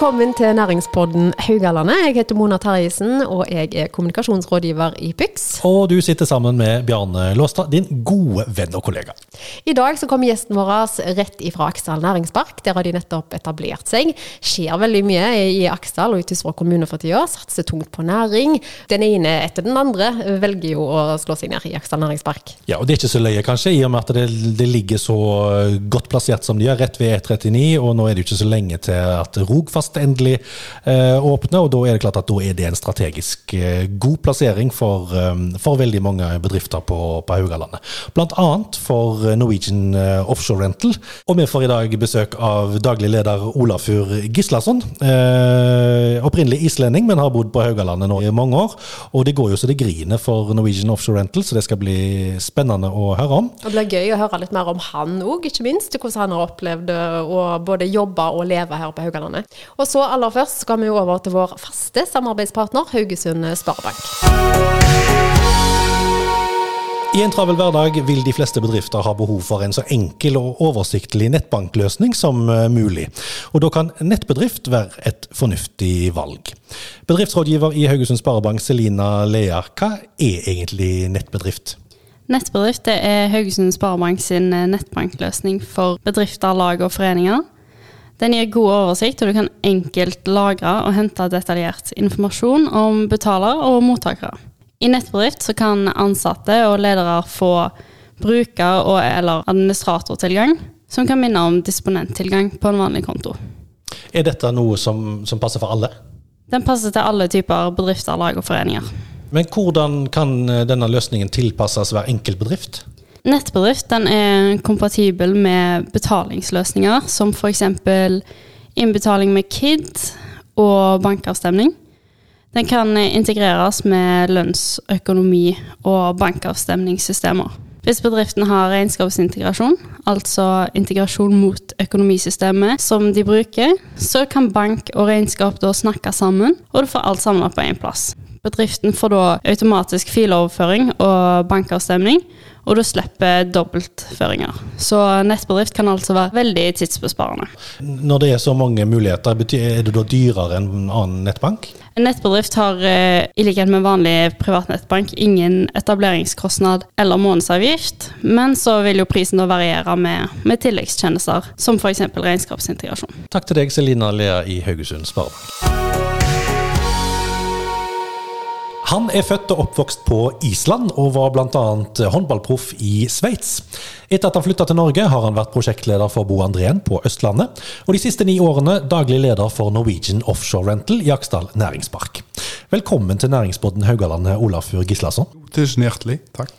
Velkommen til næringspodden Haugalandet. Jeg heter Mona Terjesen, og jeg er kommunikasjonsrådgiver i PYX. Og du sitter sammen med Bjarne Låstad, din gode venn og kollega. I dag så kommer gjesten vår rett ifra Aksdal næringspark. Der har de nettopp etablert seg. Skjer veldig mye i Aksdal og i Tysvær kommune for tida. Satser tungt på næring. Den ene etter den andre velger jo å slå seg ned i Aksdal næringspark. Ja, og det er ikke så løye, kanskje, i og med at det, det ligger så godt plassert som de gjør, rett ved E39. Og nå er det jo ikke så lenge til at Rogfast endelig eh, åpner, og da er det klart at da er det en strategisk eh, god plassering for, eh, for veldig mange bedrifter på, på Haugalandet. Blant annet for Norwegian Offshore Rental. Og vi får i dag besøk av daglig leder Olafur Gislason. Opprinnelig islending, men har bodd på Haugalandet nå i mange år. Og det går jo så det griner for Norwegian Offshore Rental, så det skal bli spennende å høre om. Det blir gøy å høre litt mer om han òg, ikke minst. Hvordan han har opplevd å både jobbe og leve her på Haugalandet. Og så aller først skal vi over til vår faste samarbeidspartner Haugesund Sparebank. I en travel hverdag vil de fleste bedrifter ha behov for en så enkel og oversiktlig nettbankløsning som eh, mulig. Og da kan nettbedrift være et fornuftig valg. Bedriftsrådgiver i Haugesund Sparebank, Selina Lea, hva er egentlig nettbedrift? Nettbedrift er Haugesund Sparebank sin eh, nettbankløsning for bedrifter, lag og foreninger. Den gir god oversikt, og du kan enkelt lagre og hente detaljert informasjon om betaler og mottakere. I nettbedrift så kan ansatte og ledere få bruker- og eller administratortilgang, som kan minne om disponenttilgang på en vanlig konto. Er dette noe som, som passer for alle? Den passer til alle typer bedrifter, lag og foreninger. Men hvordan kan denne løsningen tilpasses hver enkelt bedrift? Nettbedrift er kompatibel med betalingsløsninger, som f.eks. innbetaling med KID og bankavstemning. Den kan integreres med lønnsøkonomi og bankavstemningssystemer. Hvis bedriften har regnskapsintegrasjon, altså integrasjon mot økonomisystemet som de bruker, så kan bank og regnskap da snakke sammen, og du får alt samla på én plass. Bedriften får da automatisk filoverføring og bankavstemning, og du slipper dobbeltføringer. Så nettbedrift kan altså være veldig tidsbesparende. Når det er så mange muligheter, er det da dyrere enn en annen nettbank? En nettbedrift har, eh, i likhet med vanlig privatnettbank, ingen etableringskostnad eller månedsavgift, men så vil jo prisen da variere med, med tilleggstjenester, som f.eks. regnskapsintegrasjon. Takk til deg, Selina Lea i Haugesund Sparebank. Han er født og oppvokst på Island, og var bl.a. håndballproff i Sveits. Etter at han flytta til Norge, har han vært prosjektleder for Bo Andrén på Østlandet, og de siste ni årene daglig leder for Norwegian Offshore Rental i Aksdal næringspark. Velkommen til næringsbåten Haugalandet, Olafur Gislason. Tusen hjertelig. Takk.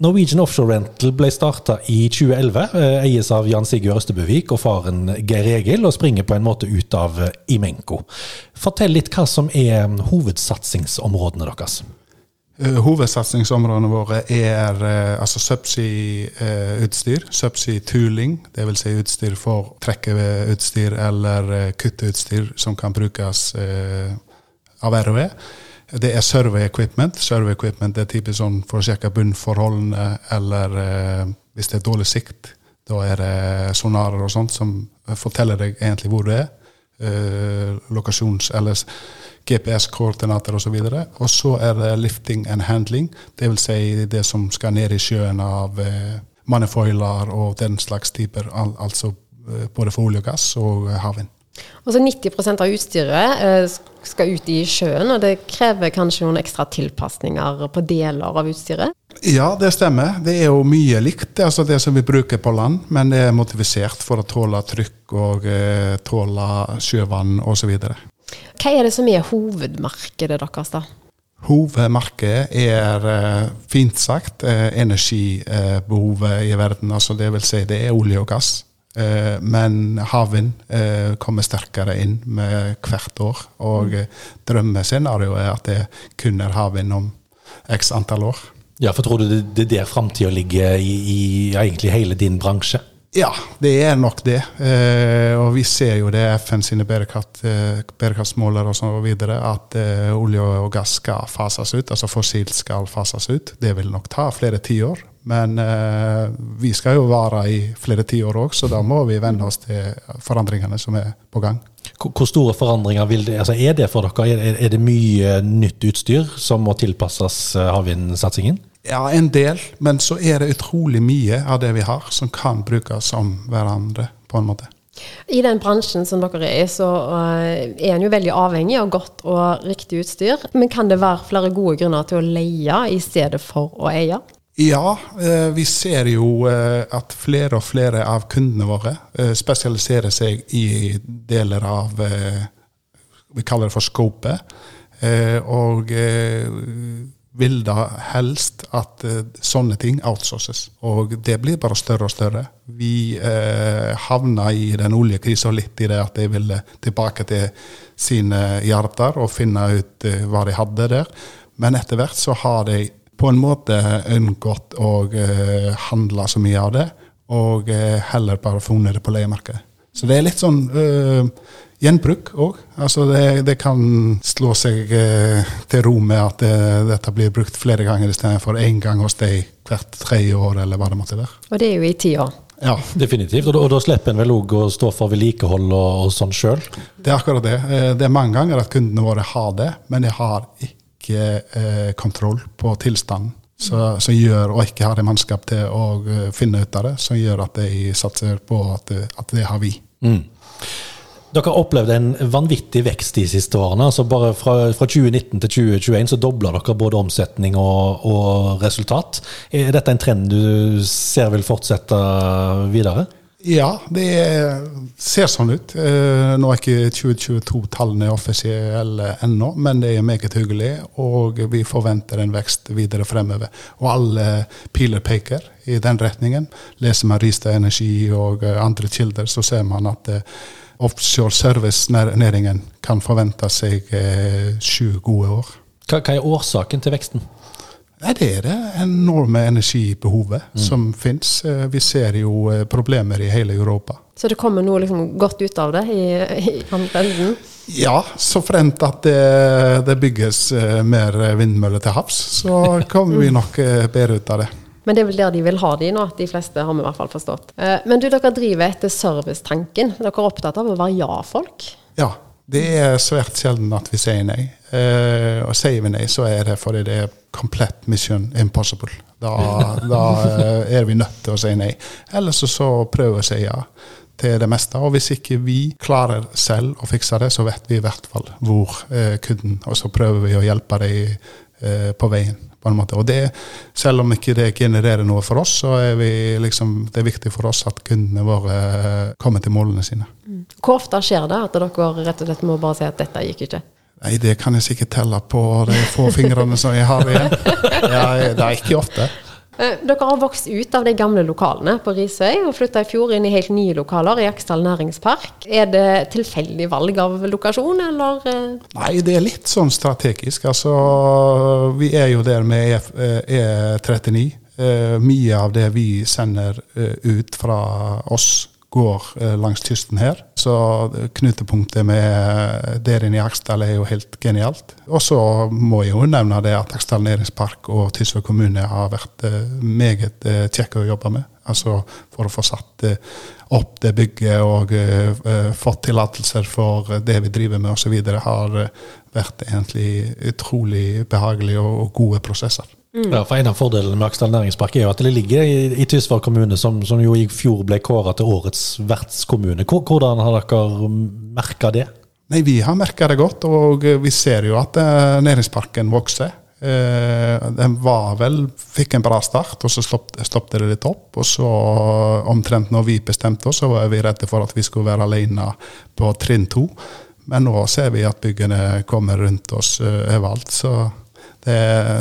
Norwegian Offshore Rental ble starta i 2011, eh, eies av Jan Sigurd Østebøvik og faren Geir Egil, og springer på en måte ut av eh, Imenco. Fortell litt hva som er hovedsatsingsområdene deres. Uh, hovedsatsingsområdene våre er altså subsea-utstyr, subsea-tooling, dvs. Si utstyr for trekkeutstyr eller kutteutstyr som kan brukes av ROE. Det er survey equipment. Survey equipment er typisk sånn for å sjekke bunnforholdene, eller eh, hvis det er dårlig sikt, da er det sonarer og sånt som forteller deg egentlig hvor du er. Eh, lokasjons- eller GPS-koordinater osv. Og, så og så er det lifting and handling, dvs. Si det som skal ned i sjøen av eh, manifoiler og den slags typer, al altså eh, både for olje og gass og havvind. Altså 90% av utstyret eh, skal ut i sjøen, og det krever kanskje noen ekstra tilpasninger på deler av utstyret? Ja, det stemmer. Det er jo mye likt, det, altså det som vi bruker på land, men det er motivisert for å tåle trykk og eh, tåle sjøvann osv. Hva er det som er hovedmarkedet deres, da? Hovedmarkedet er eh, fint sagt energibehovet i verden. altså Det vil si det er olje og gass. Eh, men havvind eh, kommer sterkere inn med hvert år. Og mm. drømmescenarioet er at det kun er havvind om x antall år. Ja, for tror du det, er der framtida ligger i, i egentlig hele din bransje? Ja, det er nok det. Eh, og vi ser jo det FN sine bærekraft, eh, bærekraftsmåler og så videre, at eh, olje og gass skal fases ut. Altså fossilt skal fases ut. Det vil nok ta flere tiår. Men eh, vi skal jo vare i flere tiår òg, så da må vi venne oss til forandringene som er på gang. Hvor store forandringer det, altså er det for dere? Er det, mye nytt utstyr som må tilpasses eh, havvindsatsingen? Ja, en del, men så er det utrolig mye av det vi har, som kan brukes om hverandre, på en måte. I den bransjen som dere er i, så eh, er en jo veldig avhengig av godt og riktig utstyr. Men kan det være flere gode grunner til å leie i stedet for å eie? Ja, eh, vi ser jo eh, at flere og flere av kundene våre spesialiserer seg i deler av Vi kaller det for scopet. Og vil da helst at uh, sånne ting outsources. Og det blir bare større og større. Vi uh, havna i den oljekrisa litt i det at de ville tilbake til sine hjerter og finne ut uh, hva de hadde der. Men etter hvert så har de på en måte unngått å uh, handle så mye av det, og heller bare funnet det på leiemarkedet. Så det er litt sånn gjenbruk òg. Altså det, det kan slå seg eh, til ro med at det, dette blir brukt flere ganger istedenfor én gang hos deg hvert tredje år, eller hva det måtte være. Og det er jo i tida. Ja, Definitivt. Og da, og da slipper en vel òg å stå for vedlikehold og, og sånn sjøl. det er akkurat det. Eh, Det er mange ganger at kundene våre har det, men de har ikke eh, kontroll på tilstanden. Så, som gjør, og ikke har det mannskap til å eh, finne ut av det, som gjør at de satser på at, eh, at det har vi. Mm. Dere har opplevd en vanvittig vekst de siste årene. altså bare Fra, fra 2019 til 2021 så dobla dere både omsetning og, og resultat. Er dette en trend du ser vil fortsette videre? Ja, det er- ser sånn ut. Eh, Nå er ikke 2022-tallene offisielle ennå, men det er meget hyggelig. Og vi forventer en vekst videre fremover. Og alle piler peker i den retningen. Leser man Rista Energi og andre kilder, så ser man at eh, offshore service-næringen kan forvente seg eh, sju gode år. Hva, hva er årsaken til veksten? Nei, Det er det enorme energibehovet som finnes. Eh, Vi ser jo eh, problemer i hele Europa. Så det kommer noe liksom godt ut av det i, i andre enden. Ja, så fremt at det, det bygges eh, mer vindmøller til havs, så kommer vi nok bedre ut av det. Men det er vel der de vil ha de nå, de fleste har vi i hvert fall forstått. Eh, Men du, dere driver etter servicetanken. Dere er opptatt av å være ja-folk. Ja, det er svært sjelden at vi sier nei. Eh, og sier vi nei, så er det fordi det er komplett mission impossible. Da, da eh, er vi nødt til å si nei. Eller så, så prøver vi å si ja til det meste. Og hvis ikke vi klarer selv å fikse det, så vet vi i hvert fall hvor kunden Og så prøver vi å hjelpe dem på veien. På en måte. Og det, selv om ikke det genererer noe for oss, så er vi liksom, det er viktig for oss at kundene våre eh, kommer til målene sine. Hvor ofte skjer det at dere rett og slett må bare si at dette gikk ikke? Nei, det kan jeg sikkert telle på de få fingrene som jeg har igjen. Ja, det er ikke ofte. Eh, Dere har vokst ut av de gamle lokalene på Risøy og flytta i fjor inn i helt nye lokaler i Aksdal næringspark. Er det tilfeldig valg av lokasjon, eller? eh? Nei, det er litt sånn strategisk. Altså, vi er jo der med E- E39. Eh, Mye av det vi sender ut fra oss, går eh, langs kysten her. Så knutepunktet med der inne i Aksdal er jo helt genialt. Og så må jeg jo nevne det at Aksdal næringspark og Tysvær kommune har vært eh, meget eh, kjekke å jobbe med. Altså for å få satt eh, opp det bygget og eh, eh, fått tillatelser for det vi driver med osv. har eh, vært egentlig utrolig behagelige og gode prosesser. Ja, for En av fordelene med Aksdal næringspark er jo at det ligger i, i Tysvær kommune, som, som jo i fjor ble kåra til årets vertskommune. Hvordan har dere merka det? Nei, Vi har merka det godt, og vi ser jo at eh, næringsparken vokser. Eh, den var vel, fikk en bra start, og så stoppet det litt opp. Og så omtrent når vi bestemte oss, så var vi redde for at vi skulle være alene på trinn to. Men nå ser vi at byggene kommer rundt oss eh, overalt. Så det,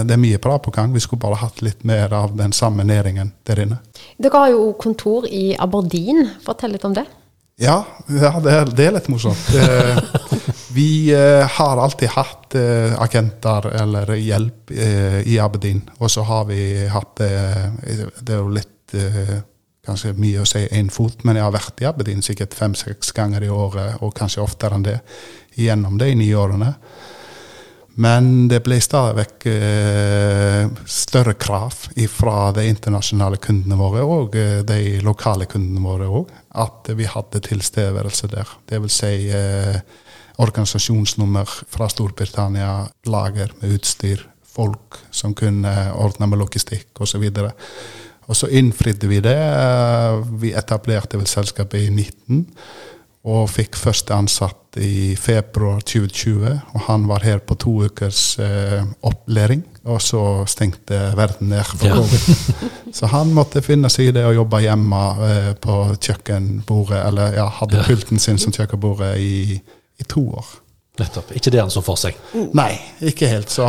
det er mye bra på gang. Vi skulle bare hatt litt mer av den samme næringen der inne. Dere har jo kontor i Aberdeen. Fortell litt om det. Ja, ja det, er, det er litt morsomt. Eh, vi eh, har alltid hatt eh, agenter eller hjelp i Aberdeen. Og så har vi hatt Det er jo litt kanskje mye å si én fot, men jeg har vært i Aberdeen sikkert fem-seks ganger i året, og kanskje oftere enn det, gjennom de ni årene. Men det ble stadig vekk eh, større krav fra de internasjonale kundene våre og eh, de lokale kundene våre òg, at vi hadde tilstedeværelse der. Det vil si eh, organisasjonsnummer fra Storbritannia, lager med utstyr, folk som kunne ordne med logistikk osv. Og, så innfridde vi det. Vi etablerte vel selskapet i 19 og fikk første ansatt i februar 2020. Og han var her på to ukers eh, opplæring, og så stengte verden ned for covid. så han måtte finne seg i det å jobbe hjemme eh, på kjøkkenbordet, eller ja, hadde pulten sin som kjøkkenbordet i, i to år. Nettopp. Ikke det han så for seg? Nei, ikke helt. Så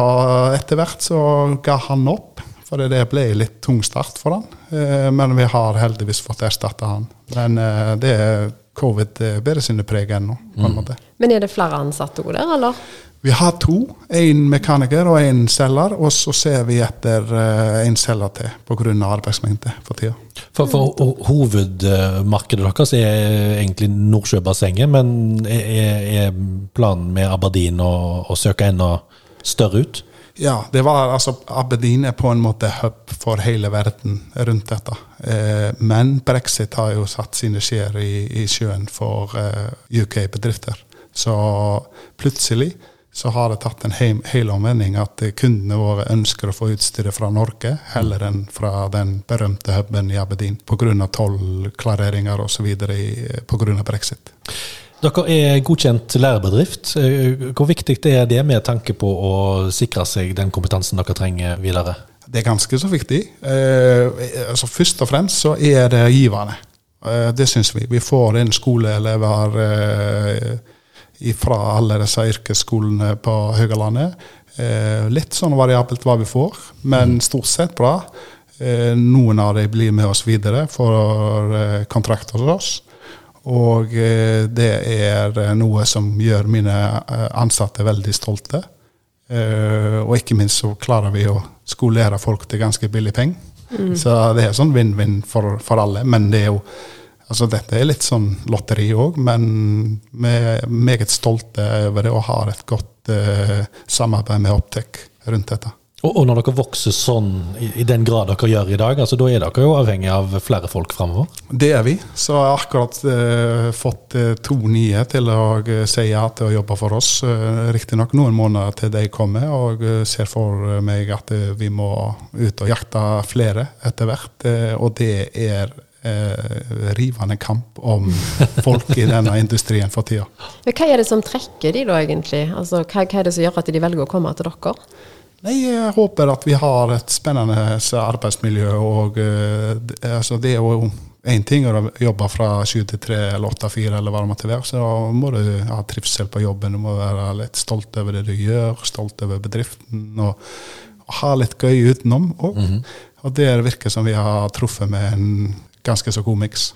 etter hvert så ga han opp. For det ble litt tung start for han. Eh, men vi har heldigvis fått erstatta han. Men eh, det er covid bærer sine preg ennå. på en mm. Men er det flere ansatte òg der, eller? Vi har to. En mekaniker og en selger. Og så ser vi etter uh, en selger til pga. arbeidsmengde for tida. For, for hovedmarkedet deres er egentlig Nordsjøbassenget, men er, er, planen med Aberdeen å, å søke enda større ut? Ja, det var, altså, Aberdeen er på en måte hub for hele verden rundt dette. Eh, men brexit har jo satt sine skjer i, i sjøen for eh, UK-bedrifter. Så plutselig så har det tatt en hel, hel omvending at kundene våre ønsker å få utstyret fra Norge heller enn fra den berømte huben i Aberdeen pga. tollklareringer osv. pga. brexit. Dere er godkjent lærebedrift. Eh, hvor viktig er det med tanke på å sikre seg den kompetansen dere trenger videre? Det er ganske så viktig. Eh, altså Først og fremst så er det givende. Eh, det syns vi. Vi får inn skoleelever eh, fra alle disse yrkesskolene på Høgalandet. Eh, litt sånn variabelt hva vi får, men mm. stort sett bra. Eh, noen av dem blir med oss videre for kontrakt hos oss. Og eh, det er eh, noe som gjør mine eh, ansatte veldig stolte. Og ikke minst så klarer vi å skolere folk til ganske billig penger. Mm. Så det er sånn vinn-vinn for, for, alle. Men det er jo altså dette er litt sånn lotteri òg, men vi er meget stolte over det og har et godt uh, samarbeid med Optec rundt dette. Og, og, når dere vokser sånn, i, i, den grad dere gjør i dag, altså da er dere jo avhengig av flere folk framover? Det er vi. Så jeg har akkurat eh, fått eh, to nye til å eh, si ja til å jobbe for oss. Eh, Riktignok noen måneder til de kommer, og eh, ser for meg at eh, vi må ut og jakte flere etter hvert. og det er rivende kamp om folk i denne industrien for tida. Hva er det som trekker de da, egentlig? Altså, hva, hva er det som gjør at de velger å komme til dere? Nei, Jeg håper at vi har et spennende arbeidsmiljø. og uh, altså Det er jo én ting å jobbe fra sju til tre eller åtte til fire, eller hva det måtte være. Så må du ha trivsel på jobben. Du må være litt stolt over det du gjør, stolt over bedriften. Og, og ha litt gøy utenom òg. Mm -hmm. Og det virker som vi har truffet med en ganske så god miks.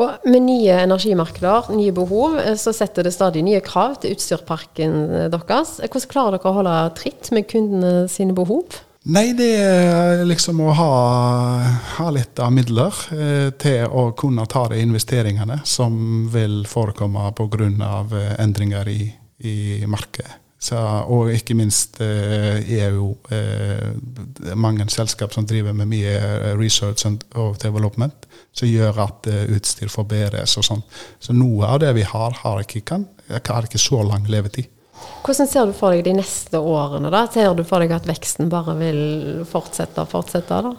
Og med nye energimarkeder, nye behov, eh, så setter det stadig nye krav til utstyrparken eh, deres. Hvordan klarer dere å holde tritt med kundene sine behov? Nei, det er liksom å ha, ha litt av midler eh, til å kunne ta de investeringene som vil forekomme pga. Eh, endringer i, i markedet. Så, og ikke minst eh, er jo eh, mange selskap som driver med mye research og development som gjør at eh, utstyr forbedres og sånn. Så noe av det vi har, har ikke, kan, har ikke så lang levetid. Hvordan ser du for deg de neste årene? da? Ser du for deg at veksten bare vil fortsette og fortsette? da?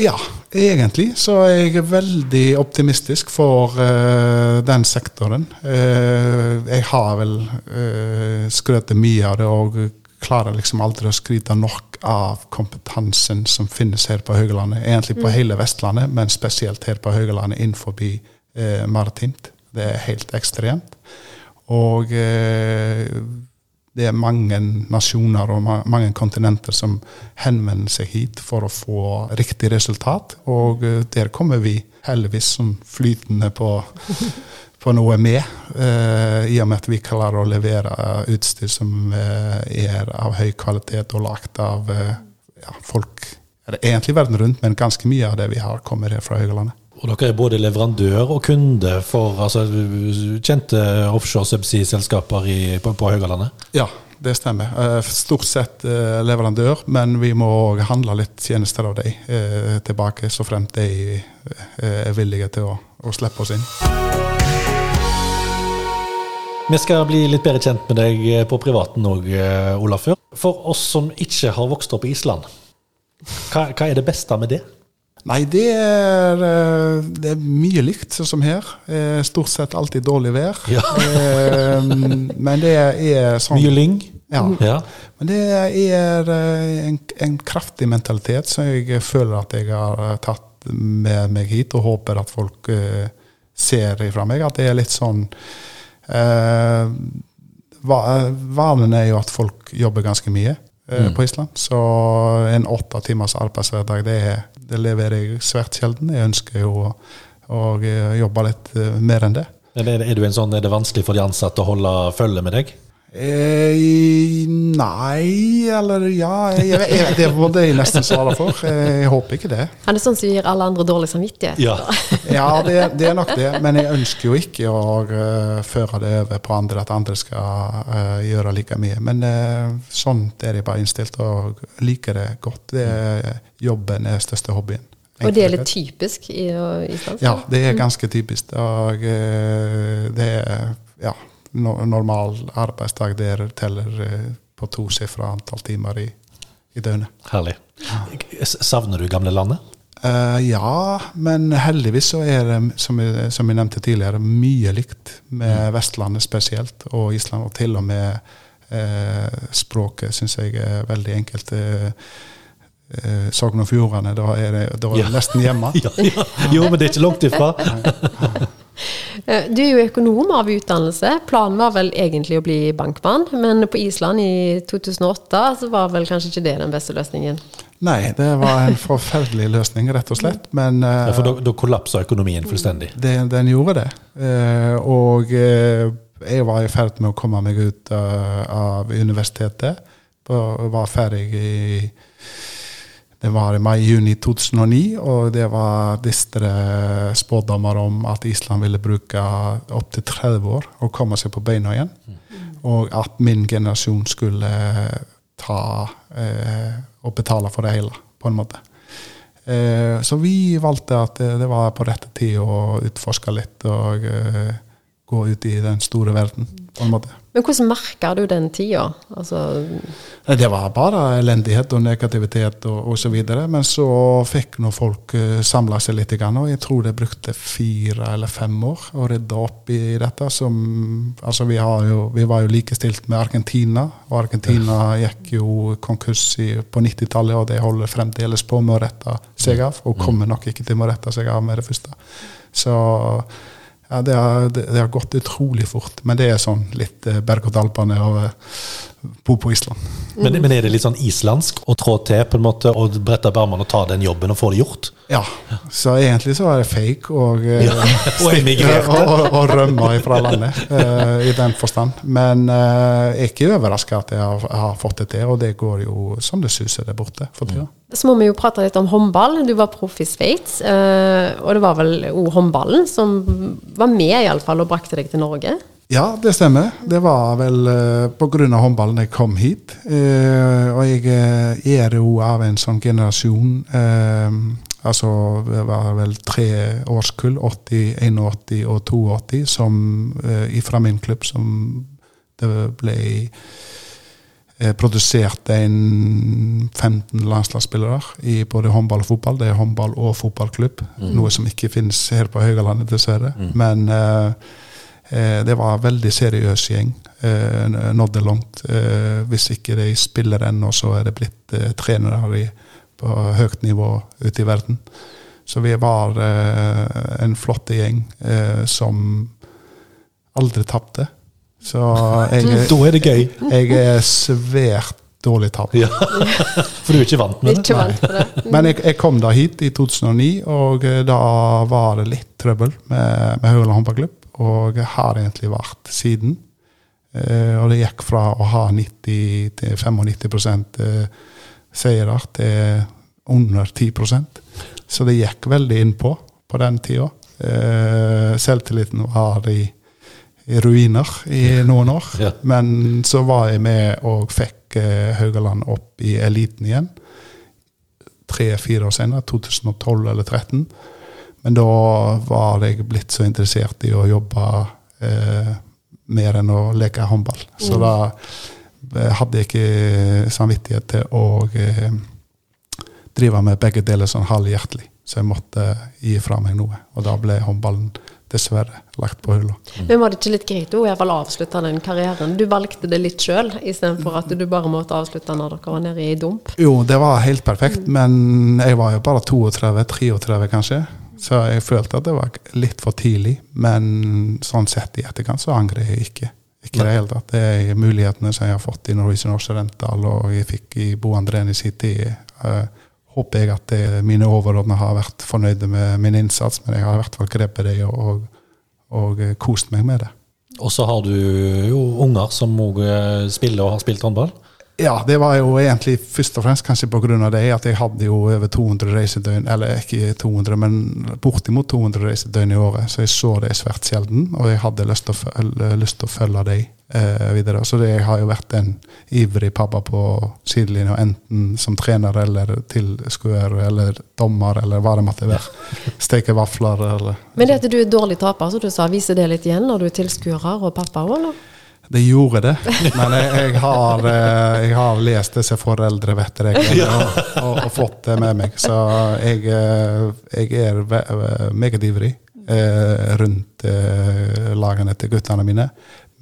Ja, egentlig så er jeg veldig optimistisk for uh, den sektoren. Uh, jeg har vel uh, skrøt mye av det og klarer liksom aldri å skryte nok av kompetansen som finnes her på Høgelandet. Egentlig på mm. hele Vestlandet, men spesielt her på Høgelandet innenfor eh, maritimt. Det er helt ekstremt. Og eh, det er mange nasjoner og mange kontinenter som henvender seg hit for å få riktig resultat. Og eh, der kommer vi heldigvis som flytende på på noe med, uh, i og med at vi klarer å levere utstyr som uh, er av høy kvalitet og lagt av uh, ja, folk egentlig verden rundt, men ganske mye av det vi har, kommer her fra Høgalandet. Og dere er både leverandør og kunde for altså, kjente offshore subsea-selskaper på, på Haugalandet? Ja, det stemmer. Eh, Stort sett eh, leverandør, men vi må òg handle litt tjenester av dem eh, tilbake, så fremt de er villige til å, å slippe oss inn. Vi skal bli litt bedre kjent med deg på privaten òg, Olafur. For oss som ikke har vokst opp i Island, hva, hva er det beste med det? Nei, det er, eh, det er mye likt, sånn som her. Eh, Stort sett alltid dårlig vær. Ja. Eh, Men det er sånn Mye lyng? Ja. Ja. Men det er en, en kraftig mentalitet som jeg føler at jeg har tatt med meg hit, og håper at folk ser ifra meg. At det er litt sånn eh, Vanen er jo at folk jobber ganske mye eh, på Island. Så en åtte timers arbeidshverdag, det, er- det leverer jeg svært sjelden. Jeg ønsker jo å, å eh, jobbe litt eh, mer enn det. Er, det, er, en sånn, er det vanskelig for de ansatte å holde følge med deg? Eh, nei, eller ja jeg, jeg, jeg, Det må jeg nesten svare for. Eh, Jeg håper ikke det. Han er sånn som gir alle andre dårlig samvittighet. Ja. Ja, det, det er nok det. Men jeg ønsker jo ikke å uh, føre det over på andre, at andre skal uh, gjøre like mye. Men uh, sånn er jeg bare innstilt, og liker det godt. Det er, jobben er største hobbyen. Og det er litt typisk i Island? Ja, det er ganske typisk. Og det er ja, no, normal arbeidsdag der teller eh, på tosifra antall timer i, i døgnet. Herlig. Savner du gamle landet? Eh, ja, men heldigvis så er det, som jeg, som jeg nevnte tidligere, mye likt med Vestlandet spesielt, og Island. Og til og med uh, språket syns jeg er veldig enkelt. Uh, eh, Sogn og Fjordane, da er det, da er det Ja. nesten hjemme. Ja, ja. Jo, men det er ikke langt ifra. Eh, Du er jo økonom av utdannelse. Planen var vel egentlig å bli bankmann, men på Island i 2008 så var vel kanskje ikke det den beste løsningen. Nei, det var en forferdelig løsning, rett og slett. Men eh, Ja, for da, da kollapsa økonomien fullstendig. det, den gjorde det. Eh, og eh, jeg var i ferd med å komme meg ut eh, av universitetet. Var ferdig i det var i mai-juni 2009, og det var dystre spådommer om at Island ville bruke opptil 30 år å komme seg på beina igjen. Og at min generasjon skulle ta eh, og betale for det hele, på en måte. Eh, så vi valgte at det, det var på rette tid å utforske litt og eh, gå ut i den store verden, på en måte. Men hvordan merka du den tida? Altså, Det var bare elendighet og negativitet og osv. Men så fikk nå folk uh, samla seg litt, grann, og jeg tror det brukte fire eller fem år å rydde opp i dette. Som, altså vi, har jo, vi var jo likestilt med Argentina, og Argentina gikk jo konkurs i, på 90-tallet, og de holder fremdeles på med å rette seg av, og kommer nok ikke til å rette seg av med det første. Så ja, det har, det, det har gått utrolig fort, men det er sånn litt eh, berg-og-dal-bane bo på Island. Men, men er det litt sånn islandsk å trå til på en måte og brette opp armene og ta den jobben og få det gjort? Ja, så egentlig så var det fake og, eh, Ja, og emigrerte. og, og, rømme fra landet, eh, i den forstand. Men eh, jeg er ikke overraska at jeg har, har fått det til, og det går jo som det suser der borte for tida. så må vi jo prate litt om håndball. Du var proff i Sveits, eh, og det var vel òg håndballen som var med iallfall og brakte deg til Norge? Ja, det stemmer. Det var vel uh, pga. håndballen jeg kom hit. Eh, og jeg eh, er jo av en sånn generasjon eh, Altså det var vel tre årskull, 80, 81 og 82, som uh, fra min klubb som det ble eh, produsert en 15 landslagsspillere i både håndball og fotball. Det er håndball og fotballklubb, noe som ikke finnes her på Høgalandet, dessverre. Men eh, eh, det var en veldig seriøs gjeng. Eh, nådde langt. Eh, hvis ikke de spiller ennå, så er det blitt eh, trenere på høyt nivå ute i verden. Så vi var eh, en flott gjeng eh, som aldri tapte. Så jeg, Da er det gøy. jeg er svært dårlig tapt Ja. For du er ikke vant med det? Vant det. Men jeg, jeg kom da hit i 2009, og eh, da var det litt trøbbel med, med Høyland håndballklubb. Og har egentlig vært siden. Eh, og det gikk fra å ha 90 til 95 eh, seire til under 10% Så det gikk veldig innpå på den tida. Eh, selvtilliten var i, i ruiner i noen år. Ja. Men så var jeg med og fikk Haugaland opp i eliten igjen. Tre-fire år senere, 2012 eller 2013. Men da var jeg blitt så interessert i å jobbe eh, mer enn å leke håndball. Så da eh, hadde jeg ikke samvittighet til å eh, drive med begge deler sånn halvhjertelig. Så jeg måtte gi fra meg noe. Og da ble håndballen dessverre lagt på hylla. Men var det ikke litt greit å i hvert avslutte den karrieren? Du valgte det litt sjøl, istedenfor at du bare måtte avslutte når dere var nede i dump? Jo, det var helt perfekt, men jeg var jo bare 32-33 kanskje. Så jeg følte at det var litt for tidlig. Men sånn sett i etterkant så angrer jeg ikke. Ikke i det hele tatt. Det er mulighetene som jeg har fått i Norwegian Occidental, og jeg fikk i Bo Andrén i sin tid. eh, håper jeg at det, mine overordnede har vært fornøyde med min innsats, men jeg har i hvert fall grepet det og, og og kost meg med det. Og så har du jo unger som òg spiller og har spilt håndball. Ja, det var jo egentlig først og fremst kanskje pga. det at jeg hadde jo over 200 reisedøgn, eller ikke 200, men bortimot 200 reisedøgn i året, så jeg så det svært sjelden, og jeg hadde lyst til å følge, lyst til å følge dem eh, videre. Så det, jeg har jo vært en ivrig pappa på sidelinja, enten som trener eller tilskuer eller dommer eller hva det måtte være. Steke vafler eller Men det at du er dårlig taper, så du sa, viser det litt igjen når du er tilskuer og pappa òg, eller? Det gjorde det, men jeg, jeg, har, eh, jeg har lest disse foreldrevettreglene og, og, og fått det med meg. Så jeg, eh, jeg er meget ivrig eh, rundt lagene til guttene mine.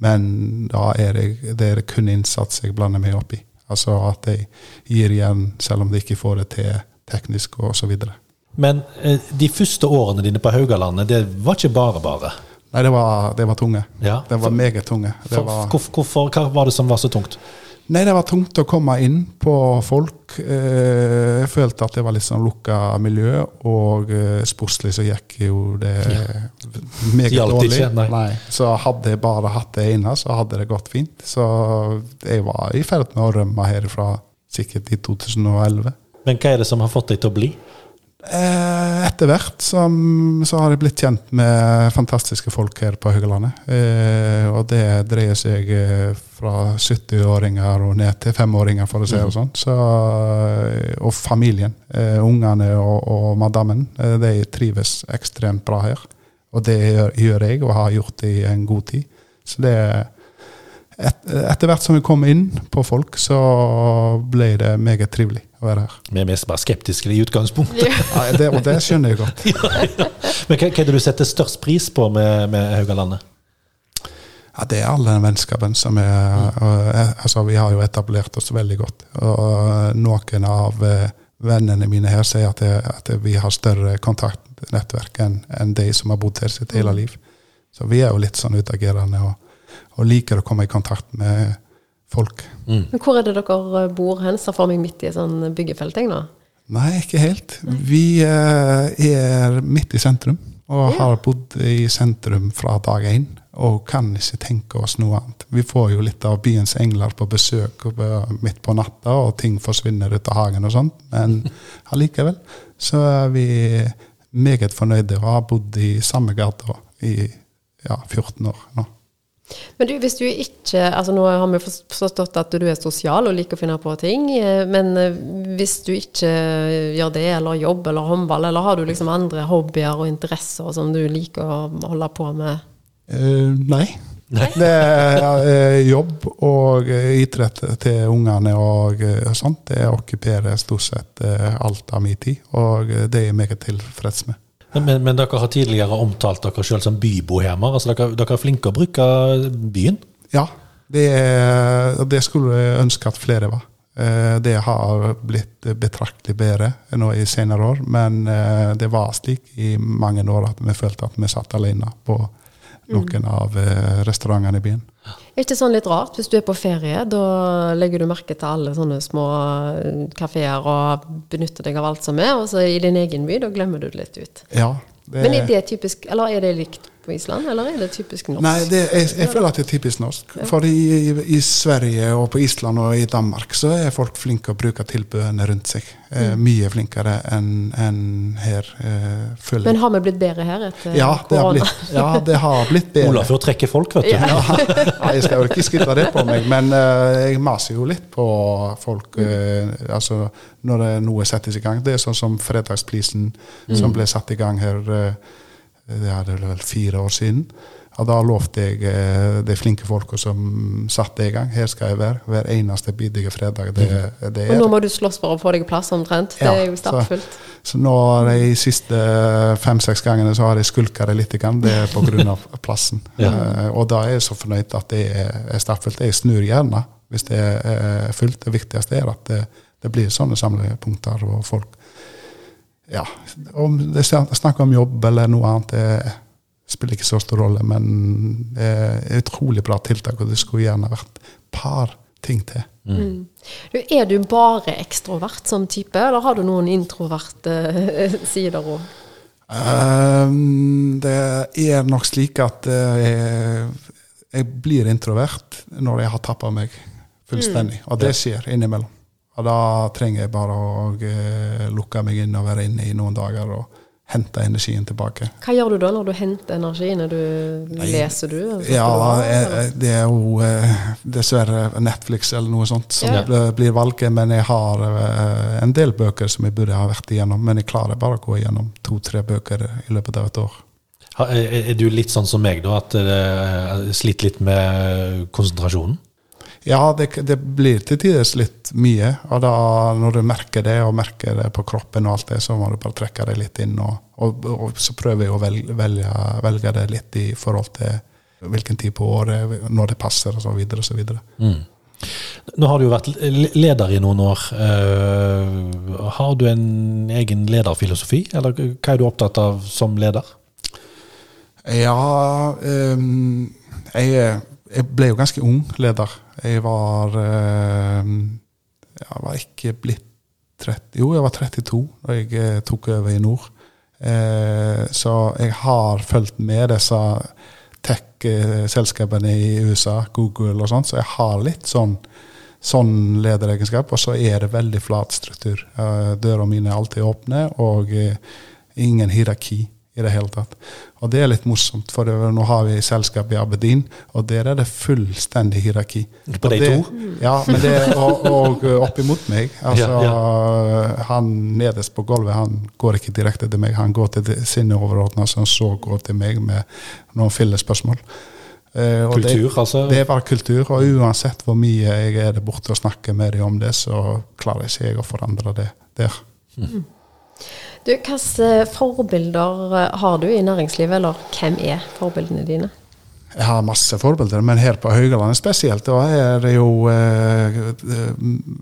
Men da er jeg, det er kun innsats jeg blander meg opp i. Altså at jeg gir igjen selv om de ikke får det til teknisk videre. Men de første årene dine på Haugalandet, det var ikke bare bare. Nei, det var, det var tunge. Ja. Det var meget tunge. Det For, var, hvorfor, hva var det som var så tungt? Nei, det var tungt å komme inn på folk. Eh, Jeg følte at det var litt sånn lukka miljø, og eh, sportslig så gikk jo det meget Hjalp det dårlig. ikke? Nei. Så hadde jeg bare hatt det inne, så hadde det gått fint. Så jeg var i ferd med å rømme herifra sikkert i 2011. Men hva er det som har fått deg til å bli? Eh, Etter hvert som, så har jeg blitt kjent med fantastiske folk her på Haugalandet. Eh, og det dreier seg eh, fra 70-åringer og ned til femåringer, for å si det sånn. Så, eh, og familien. Eh, ungene og, og madammen. Eh, de trives ekstremt bra her. Og det gjør, gjør jeg, og har gjort det i en god tid. Så det et, Etter hvert som vi kom inn på folk, så ble det meget trivelig å være her. Vi er mest bare skeptiske i utgangspunktet. Ja, det, og det skjønner jeg godt. Ja, Men hva, hva er det du setter størst pris på med, med Haugalandet? Ja, Det er all den vennskapen som er og, eh, altså Vi har jo etablert oss veldig godt. Og noen av eh, vennene mine her sier at, det, at vi har større kontaktnettverk enn en de som har bodd her sitt hele liv. Så vi er jo litt sånn utagerende og, og liker å komme i kontakt med folk. Men hvor er det dere bor hen? Ser for meg midt i sånn byggefelt, jeg nå. Nei, ikke helt. Vi eh, er midt i sentrum og har bodd i sentrum fra dag én. Og kan ikke tenke oss noe annet. Vi får jo litt av byens engler på besøk midt på natta, og ting forsvinner ut av hagen og sånt. Men allikevel så er vi meget fornøyde og har bodd i samme gata i ja, 14 år nå. Men du, hvis du ikke altså Nå har vi forstått at du er sosial og liker å finne på ting. eh, Men eh, hvis du ikke gjør det, eller jobb eller håndball, eller har du liksom andre hobbyer og interesser som du liker å holde på med? Uh, nei. Nei. Det er jobb og idrett til ungene og sånt. Det okkuperer stort sett alt av min tid, og det er jeg meget tilfreds med. Men, men, dere har tidligere omtalt dere selv som bybohemer. altså dere, dere er flinke å bruke byen. Ja, det, det skulle jeg ønske at flere var. Eh, Det har blitt betraktelig bedre nå i senere år, men eh, det var slik i mange år at vi følte at vi satt alene på noen av eh, restaurantene i byen. Er ikke sånn litt rart? Hvis du er på ferie, da legger du merke til alle sånne små eh, kafeer og benytter deg av alt som er, og så i din egen by, da glemmer du det litt ut. Ja, det, Men er det typisk, eller er det likt på Island, eller er det typisk norsk? Nei, det, jeg, jeg føler at det er typisk norsk. For i, i, i Sverige og på Island og i Danmark så er folk flinke å bruke tilbudene rundt seg. Eh, mye flinkere enn en her, eh, Men har vi blitt bedre her etter Ja, det har korona? blitt, ja, det har blitt bedre. Olafur trekker folk, vet du. Nei, jeg skal jo ikke skryte det på meg, men eh, jeg maser jo litt på folk eh, altså når det, noe settes i gang. Det er sånn som Fredagsprisen som ble satt i gang her eh, det er det vel fire år siden. Og da lovte jeg eh, de flinke folka som satte det i gang, her skal jeg være hver eneste bidige fredag. Det, det Og nå må du slåss for å få deg plass omtrent. Det Ja, er jo stappfullt. så nå har jeg de siste fem-seks gangene så har jeg skulka det litt. Grann. Det er pga. plassen. Ja. uh, og da er jeg så fornøyd at det er, er stappfullt. Jeg snur gjerne hvis det er fullt. Det viktigste er at det, det blir sånne samlepunkter og folk Ja, om det er snakk om jobb eller noe annet, det spiller ikke så stor rolle, men det er et utrolig bra tiltak, og det skulle gjerne vært par ting til. Du, er du bare ekstrovert som type, eller har du noen introverte eh, sider òg? Ehm, det er nok slik at eh, jeg, jeg blir introvert når jeg har tappa meg fullstendig. Og det skjer innimellom. Og da trenger jeg bare å uh, lukke meg inn og være inne i noen dager og hente energien tilbake. Hva gjør du da når du henter energien? Er du, leser du? Ja, du jeg, det er jo uh, dessverre Netflix eller noe sånt som Ja. blir- blir valget. Men jeg har uh, en del bøker som jeg burde ha vært igjennom. Men jeg klarer bare å gå igjennom to-tre bøker i løpet av et år. Er du litt sånn som meg, da? At du sliter litt med konsentrasjonen? Ja, det, det blir til tider litt mye. Og da, når du merker det, og merker det på kroppen, og alt det, så må du bare trekke det litt inn. Og, og, og så prøver jeg å velge, velge, velge det litt i forhold til hvilken tid på året, når det passer, og så videre og så videre. Nå har du jo vært leder i noen år. Uh, har du en egen lederfilosofi, eller hva er du opptatt av som leder? Ja um, jeg, jeg ble jo ganske ung leder. Jeg var ehm, Jeg var ikke blitt 30 Jo, jeg var 32 da jeg eh, tok over i nord. Eh, så jeg har fulgt med disse tech-selskapene i USA, Google og sånt, så jeg har litt sånn sånn lederegenskap, og så er det veldig flat struktur. Eh, Døra mine er alltid åpne, og eh, ingen hierarki i det hele tatt. Og det er litt morsomt, for nå har vi selskap i Aberdeen, og der er det fullstendig hierarki. På de det, to? Ja, men det, og, og oppimot meg. Altså, Ja, Han nederst på gulvet han går ikke direkte til meg, han går til sine overordnede, som så går til meg med noen fillespørsmål. Uh, kultur, det- Kultur, altså? det er bare kultur, og uansett hvor mye jeg er der borte og snakker med dem om det, så klarer ikke jeg å forandre det der. Du, Hvilke forbilder eh, har du i næringslivet, eller hvem er forbildene dine? Jeg har masse forbilder, men her på Høygalandet spesielt da er det jo eh,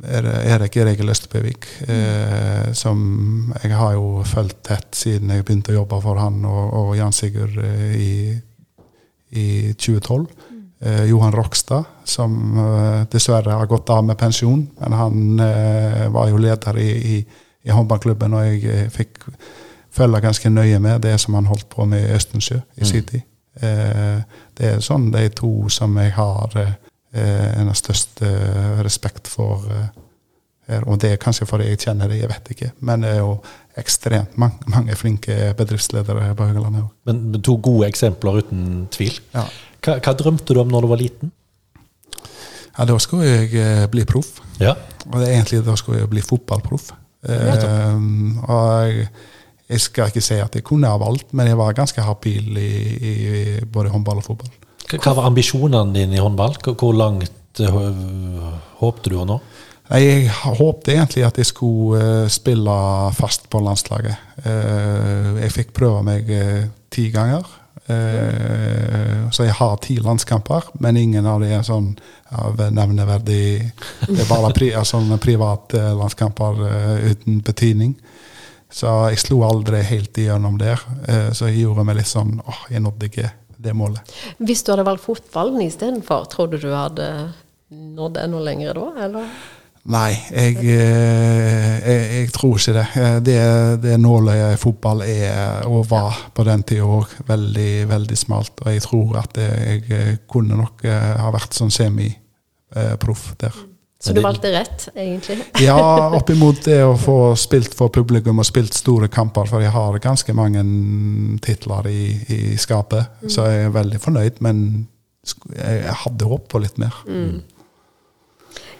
er det Erik Erik Østebøvik, eh, som jeg har jo fulgt tett siden jeg begynte å jobbe for han og, og Jan Sigurd i, i 2012. Eh, Johan Rokstad, som eh, dessverre har gått av med pensjon, men han eh, var jo leder i, i, i håndballklubben, og jeg eh, fikk følge ganske nøye med det som han holdt på med i Østensjø i sin tid. Eh, det er sånn de to som jeg har eh, en av største eh, respekt for. Eh. Og det er kanskje fordi jeg kjenner det, jeg vet ikke. Men det er jo ekstremt mange, mange flinke bedriftsledere på Høgalandet òg. Men men to gode eksempler, uten tvil. Ja. Hva, hva drømte du om når du var liten? ja, da skulle jeg eh, bli proff. Ja. Og det er egentlig da skulle jeg bli fotballproff. Eh, og jeg, jeg skal ikke si at jeg kunne ha valgt, men jeg var ganske habil i, i, i både håndball og fotball. Hva var ambisjonene dine i håndball? Hvor- langt øh, håpte du å nå? Jeg håpte egentlig at jeg skulle eh, spille fast på landslaget. Eh, jeg fikk prøve meg eh, ti ganger. Eh, så jeg har ti landskamper, men ingen av dem er sånn av nevneverdig Det er bare pri, sånne private landskamper eh, uten betydning. Så jeg slo aldri helt igjennom der. Eh, så jeg gjorde meg litt sånn åh, jeg nådde ikke det målet. Hvis du hadde valgt fotballen istedenfor, tror du du hadde nådd enda lenger da, eller? Nei, jeg, eh, jeg, jeg tror ikke det. Eh, Det, det nåløyet i fotball er, og var på den tida òg, veldig, veldig smalt. Og jeg tror at jeg eh, kunne nok ha vært sånn semi-proff der. Så du valgte rett, egentlig? Ja, oppimot det å få spilt for publikum og spilt store kamper, for jeg har ganske mange titler i, i skapet. Så jeg er veldig fornøyd, men jeg hadde håpet på litt mer.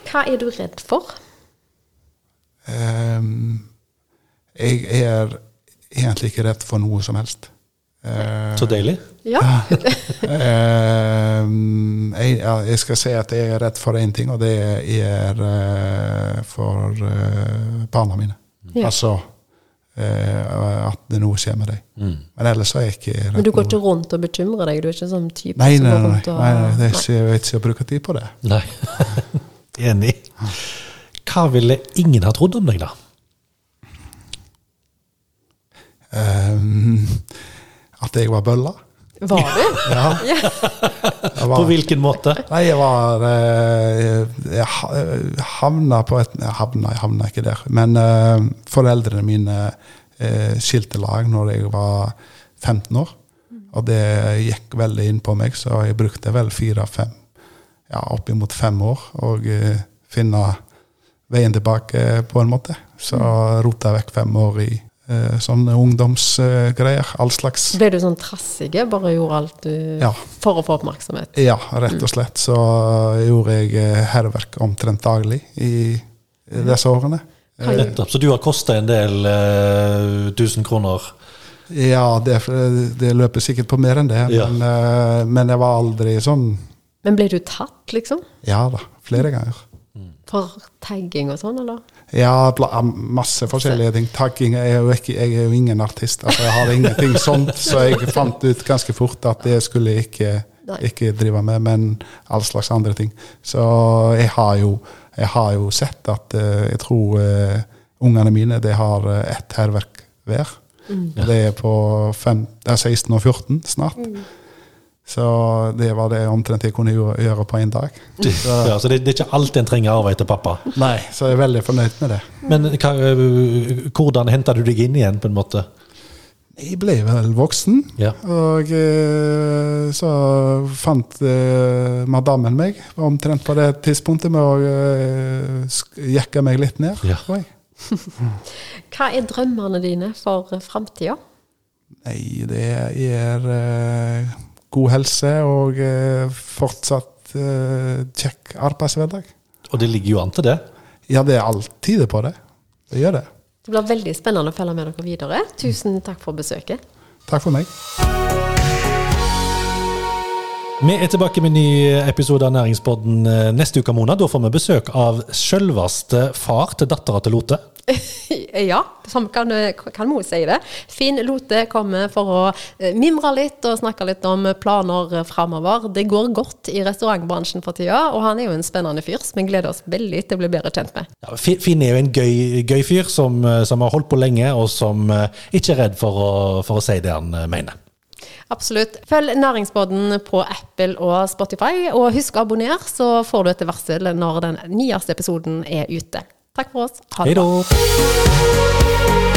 Hva er du redd for? Um, jeg er egentlig ikke redd for noe som helst. Uh, Så deilig. Ja. ehm, jeg, ja, jeg skal si at jeg er redd for én ting, og det er uh, for uh, barna mine. Ja. Altså eh, at det noe skjer med deg. Mm. Men ellers er jeg ikke redd. Men du går ikke rundt og bekymrer deg? Du er ikke sånn type Nei, som nei, går nei, rundt og nei, nei, det er ikke, jeg vet ikke å bruke tid på det. Nei. Enig. Hva ville ingen ha trodd om deg, da? Um, at jeg var bølla. Var du? Ja. Ja. Jeg På hvilken måte? nei, jeg var eh, Jeg havna på et Jeg havna, jeg havna ikke der. Men uh, foreldrene mine uh, skilte lag når jeg var 15 år. Og det gikk veldig inn på meg, så jeg brukte vel fire-fem, ja, oppimot fem år og uh, finne veien tilbake, på en måte. Så rota jeg vekk fem år i uh, sånne ungdomsgreier. all slags. Ble du sånn trassige? Bare gjorde alt du Ja. for å få oppmerksomhet? Ja, rett og slett. Så gjorde jeg eh, hærverk omtrent daglig i disse årene. Nettopp. Så du har kosta en del uh, tusen kroner? Ja, det, det løper sikkert på mer enn det, Ja. men, uh, men jeg var aldri sånn Men ble du tatt, liksom? Ja da, flere ganger. For tagging og sånn, eller? Ja, masse forskjellige ting. Tagging er jo ikke, jeg er jo ingen artist. Altså, jeg har ingenting sånt, så jeg fant ut ganske fort at det skulle jeg ikke, ikke drive med, men all slags andre ting. Så jeg har jo, jeg har jo sett at eh, jeg tror uh, ungene mine de har eh, ett hærverk hver. Mm. Det er på fem, det er 16 og 14 snart. Så det var det omtrent jeg kunne gjøre, på en dag. Så, Ja, så det, det er ikke alt en trenger arve etter pappa. nei, så jeg er veldig fornøyd med det. Men hva, hvordan henta du deg inn igjen, på en måte? Jeg ble vel voksen, Ja. og så fant eh, madammen meg omtrent på det tidspunktet med å eh, jekke meg litt ned. Ja. tror jeg. Hva er drømmene dine for framtida? Nei, det er eh, god helse og eh, fortsatt eh, kjekk arbeidshverdag. Og det ligger jo an til det. Ja, det er alltid på det. Det gjør det. Det blir veldig spennende å følge med dere videre. Tusen takk for besøket. Takk for meg. Vi er tilbake med en ny episode av Næringspodden eh, neste uke, Mona. Da får vi besøk av selveste far til dattera til Lote. Ja, sånn kan, kan Mo si det. Finn Lote kommer for å eh, mimre litt og snakke litt om planer framover. Det går godt i restaurantbransjen for tida, og han er jo en spennende fyr som vi gleder oss veldig til å bli bedre kjent med. Ja, Finn er jo en gøy, gøy fyr som, eh, som har holdt på lenge, og som eh, ikke er redd for å, for å si det han eh, mener. Absolutt. Følg Næringsbåten på Apple og Spotify, og husk å abonnere, så får du et varsel når den nyeste episoden er ute. Takk for oss. Ha det bra.